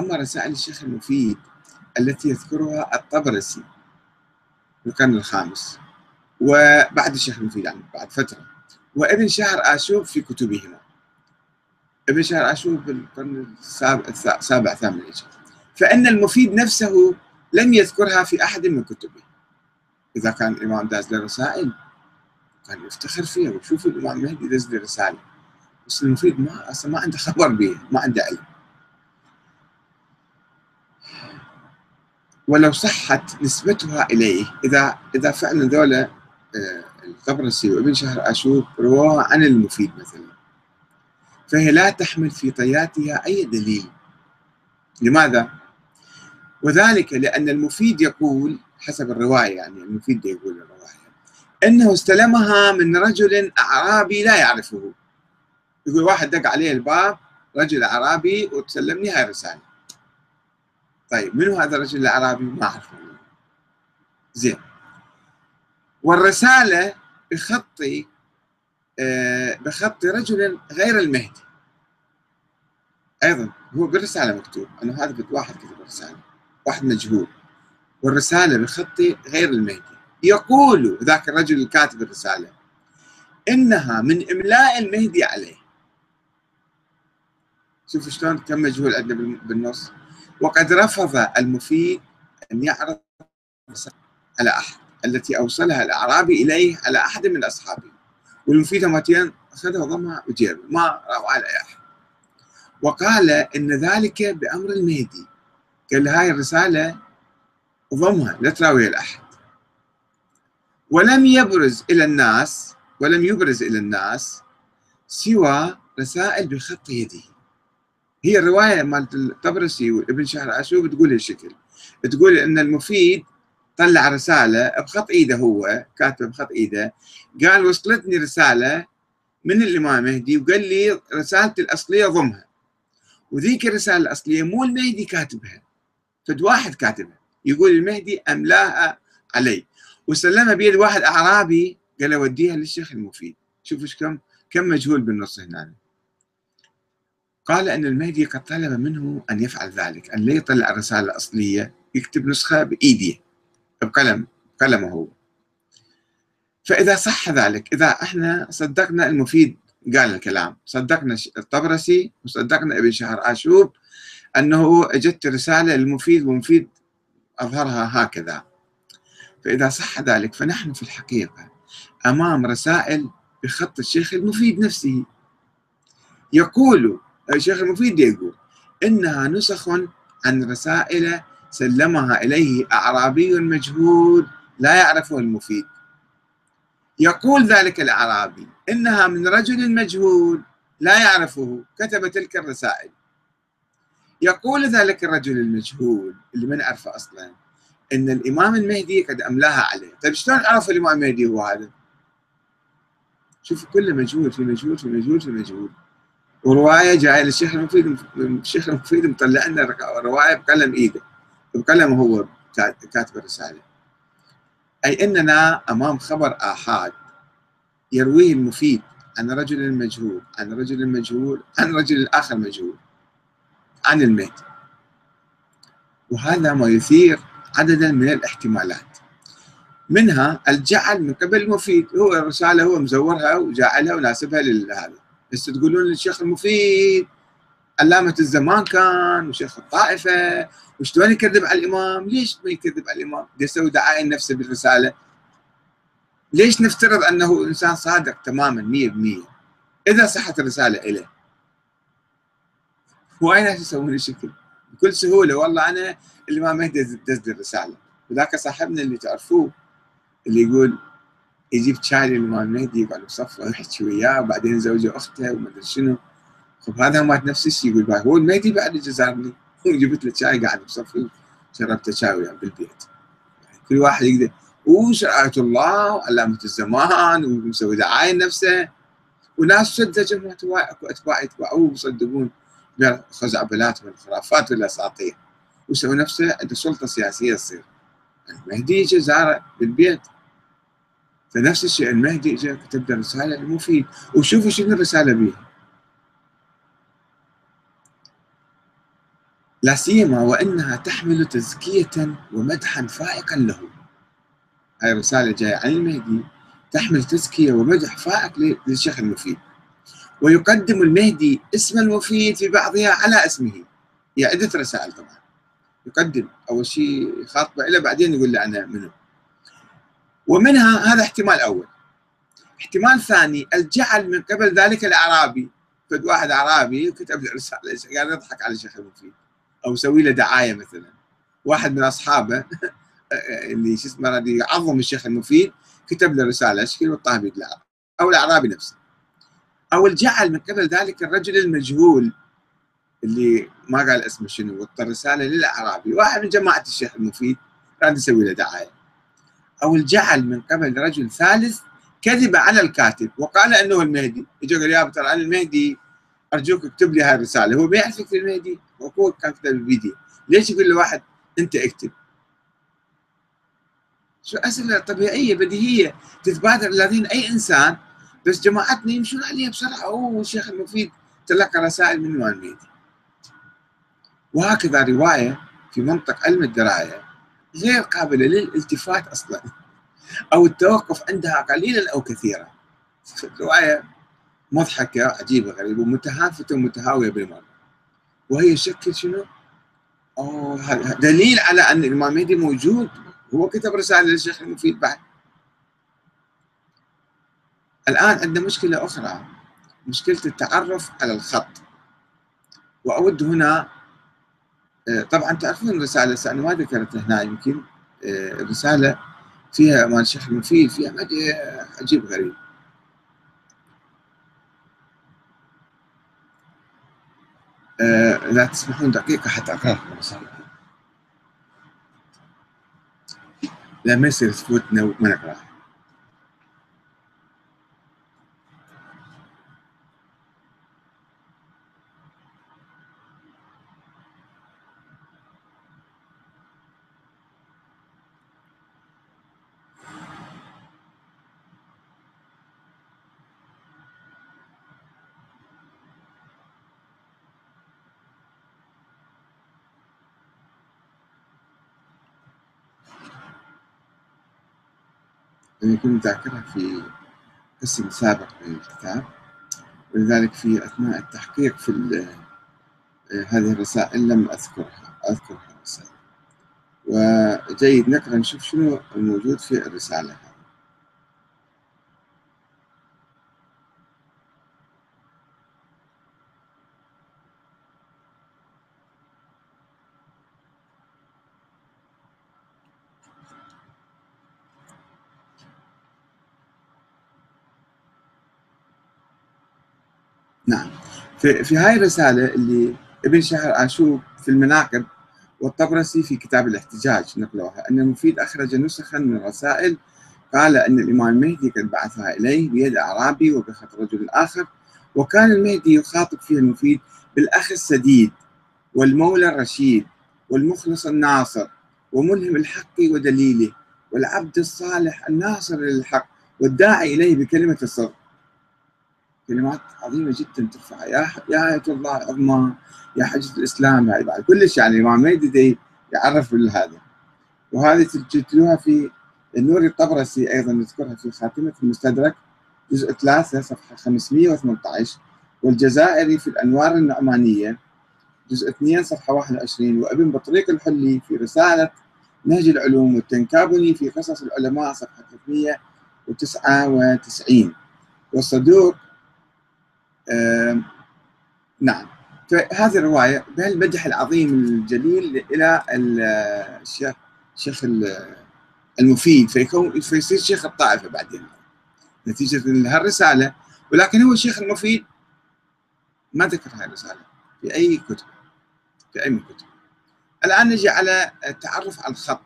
أما رسائل الشيخ المفيد التي يذكرها الطبرسي في القرن الخامس وبعد الشيخ المفيد يعني بعد فترة. وابن شهر آشوب في كتبهما. ابن شهر آشوب في القرن السابع الثامن هجري فإن المفيد نفسه لم يذكرها في أحد من كتبه. إذا كان الإمام داز له رسائل كان يفتخر فيها ويشوف الإمام المهدي داز له رسالة. بس المفيد ما أصلا ما عنده خبر بها ما عنده علم. ولو صحت نسبتها إليه. إذا إذا فعلا ذولا آه، الطبرسي وابن شهر أشوب رواه عن المفيد مثلا. فهي لا تحمل في طياتها أي دليل. لماذا؟ وذلك لأن المفيد يقول حسب الرواية يعني المفيد يقول الرواية أنه استلمها من رجل أعرابي لا يعرفه. يقول واحد دق عليه الباب رجل أعرابي وتسلمني هاي الرسالة طيب منو هذا الرجل الأعرابي ما أعرفه. زين. والرسالة بخط آه، بخط رجل غير المهدي. أيضا هو بالرسالة مكتوب أنه هذا واحد كتب الرسالة واحد مجهول. والرسالة بخط غير المهدي. يقول ذاك الرجل الكاتب الرسالة إنها من إملاء المهدي عليه. شوف شلون كم مجهول عندنا بالنص. وقد رفض المفيد أن يعرض على أحد التي أوصلها الأعرابي إليه على أحد من أصحابه. والمفيد مرتين أخذها وضمها بجيبه ما رأوا على أحد. وقال إن ذلك بأمر المهدي. قال هاي الرسالة ضمها لا تراويها لأحد ولم يبرز إلى الناس ولم يبرز إلى الناس سوى رسائل بخط يده هي الرواية مالت الطبرسي وابن شهر أشوب تقول هالشكل تقول إن المفيد طلع رسالة بخط إيده هو كاتب بخط إيده قال وصلتني رسالة من الإمام المهدي وقال لي رسالتي الأصلية ضمها. وذيك الرسالة الأصلية مو المهدي كاتبها فد واحد كاتبها. يقول المهدي أملاها علي. وسلمها بيد واحد أعرابي قال وديها للشيخ المفيد. شوفوا كم كم مجهول بالنص هنا. قال أن المهدي قد طلب منه أن يفعل ذلك أن لا يطلع الرسالة الأصلية يكتب نسخة بإيده بقلم قلمه هو فإذا صح ذلك إذا إحنا صدقنا المفيد قال الكلام صدقنا الطبرسي وصدقنا ابن شهر آشوب أنه أجت رسالة للمفيد والمفيد أظهرها هكذا. فإذا صح ذلك فنحن في الحقيقة أمام رسائل بخط الشيخ المفيد نفسه. يقول الشيخ المفيد يقول إنها نسخ عن رسائل سلمها إليه أعرابي مجهول لا يعرفه المفيد. يقول ذلك الأعرابي إنها من رجل مجهول لا يعرفه كتب تلك الرسائل. يقول ذلك الرجل المجهول اللي ما نعرفه أصلا إن الإمام المهدي قد أملاها عليه. طيب شلون عرف الإمام المهدي هو هذا؟ شوف كله مجهول في مجهول في مجهول في مجهول. ورواية جاية للشيخ المفيد الشيخ المفيد مطلع لنا رواية بقلم إيده. بقلم هو كاتب الرسالة. أي إننا أمام خبر آحاد يرويه المفيد. عن رجل مجهول عن رجل مجهول عن رجل آخر مجهول. عن المهدي وهذا ما يثير عددا من الاحتمالات. منها الجعل من قبل المفيد. هو الرسالة هو مزورها وجاعلها وناسبها لهذا. بس تقولون للشيخ المفيد علامة الزمان كان وشيخ الطائفة وشلون يكذب على الإمام؟ ليش ما يكذب على الإمام؟ يسوي دعاية نفسه بالرسالة. ليش نفترض أنه إنسان صادق تماما مية بمية؟ إذا صحت الرسالة إليه. ناس يسوون الشكل؟ بكل سهولة والله أنا الإمام مهدي دز الرسالة. وذاك صاحبنا اللي تعرفوه اللي يقول يجيب شاي للإمام المهدي يقعد بصفه ويحكي وياه وبعدين زوجة أخته وما أدري شنو. خب هذا مات نفس الشيء يقول؟ هو المهدي بعد جزارني وجبت له شاي قاعد بصفي شربت شاي وياه بالبيت. يعني كل واحد يقدر. وشرعية الله وعلامة الزمان ومسوي دعاية لنفسه وناس صدق جماعة أكو أتباع يتبعوه ويصدقون خزعبلات والخرافات والأساطير. ويسوي نفسه عنده سلطه سياسيه تصير. المهدي اجى زاره بالبيت. فنفس الشيء المهدي اجى كتب له رساله المفيد وشوفوا شنو الرسالة بيها. لا سيما وإنها تحمل تزكية ومدحا فائقا له. هاي الرساله جاية عن المهدي تحمل تزكية ومدح فائق للشيخ المفيد. ويقدم المهدي اسم المفيد في بعضها على اسمه. هي عدة رسائل طبعا. يقدم أول شيء خاطبة له بعدين يقول له أنا منو. ومنها هذا احتمال أول. احتمال ثاني الجعل من قبل ذلك الأعرابي. فد واحد أعرابي وكتب له رسالة قال يضحك على الشيخ المفيد أو يسوي له دعاية مثلا. واحد من أصحابه اللي شو اسمه يعظم الشيخ المفيد كتب له رسالة اشكال والطاه بيد أو الأعرابي نفسه. أو الجعل من قبل ذلك الرجل المجهول اللي ما قال اسمه شنو وطى رسالة للأعرابي. واحد من جماعة الشيخ المفيد كان يسوي له دعاية. أو الجعل من قبل رجل ثالث كذب على الكاتب وقال أنه المهدي. اجى قال يا ترى أنا المهدي أرجوك اكتب لي هاي الرسالة. هو ما يعرف يكتب المهدي؟ هو كان كتب الفيديو. ليش يقول لواحد أنت اكتب؟ شو أسئلة طبيعية بديهية. تتبادر الذين أي إنسان. بس جماعتنا يمشون عليها بسرعة. أوه الشيخ المفيد تلقى رسائل من نوان المهدي؟ وهكذا رواية في منطق علم الدراية. غير قابلة للالتفات أصلا أو التوقف عندها قليلا أو كثيرا. روايه مضحكة عجيبة غريبة متهافتة ومتهاوية بالمرة وهي شكل شنو؟ أوه دليل على أن الإمام مهدي موجود؟ هو كتب رسالة للشيخ المفيد بعد. الآن عندنا مشكلة أخرى مشكلة التعرف على الخط. وأود هنا طبعا تعرفون الرسالة أنا ما ذكرت هنا يمكن الرسالة آه، فيها مال الشيخ المفيد فيها مدى عجيب غريب. آه لا تسمحون دقيقة حتى أقرأ. الرسالة لا ما يصير تفوتنا وما نقرأها. أن يكون ذاكرها في قسم سابق من الكتاب. ولذلك في أثناء التحقيق في هذه الرسائل لم أذكرها أذكرها الرسائل. وجيد نقرأ نشوف شنو الموجود في الرسالة نعم في, هاي الرسالة اللي ابن شهر عاشور في المناقب والطبرسي في كتاب الاحتجاج نقلوها أن المفيد أخرج نسخا من الرسائل قال أن الإمام المهدي قد بعثها إليه بيد أعرابي وبخط رجل آخر وكان المهدي يخاطب فيه المفيد بالأخ السديد والمولى الرشيد والمخلص الناصر وملهم الحق ودليله والعبد الصالح الناصر للحق والداعي إليه بكلمة الصدق. كلمات عظيمة جدا ترفع يا يا إيه الله العظمى يا حجة الإسلام يعني بعد كلش يعني الامام مهدي يعرف بهذا وهذه تجدوها في النور الطبرسي أيضا نذكرها في خاتمة المستدرك جزء 3 صفحة 518 والجزائري في الأنوار النعمانية جزء 2 صفحة 21 وابن بطريق الحلي في رسالة نهج العلوم والتنكابني في قصص العلماء صفحة 399 والصدوق نعم. فهذه الرواية بهالمدح العظيم الجليل إلى الشيخ الشيخ المفيد فيكون فيصير شيخ الطائفة بعدين. نتيجة هالرسالة ولكن هو الشيخ المفيد ما ذكر هاي الرسالة في أي كتب في أي من كتب. الآن نجي على التعرف على الخط.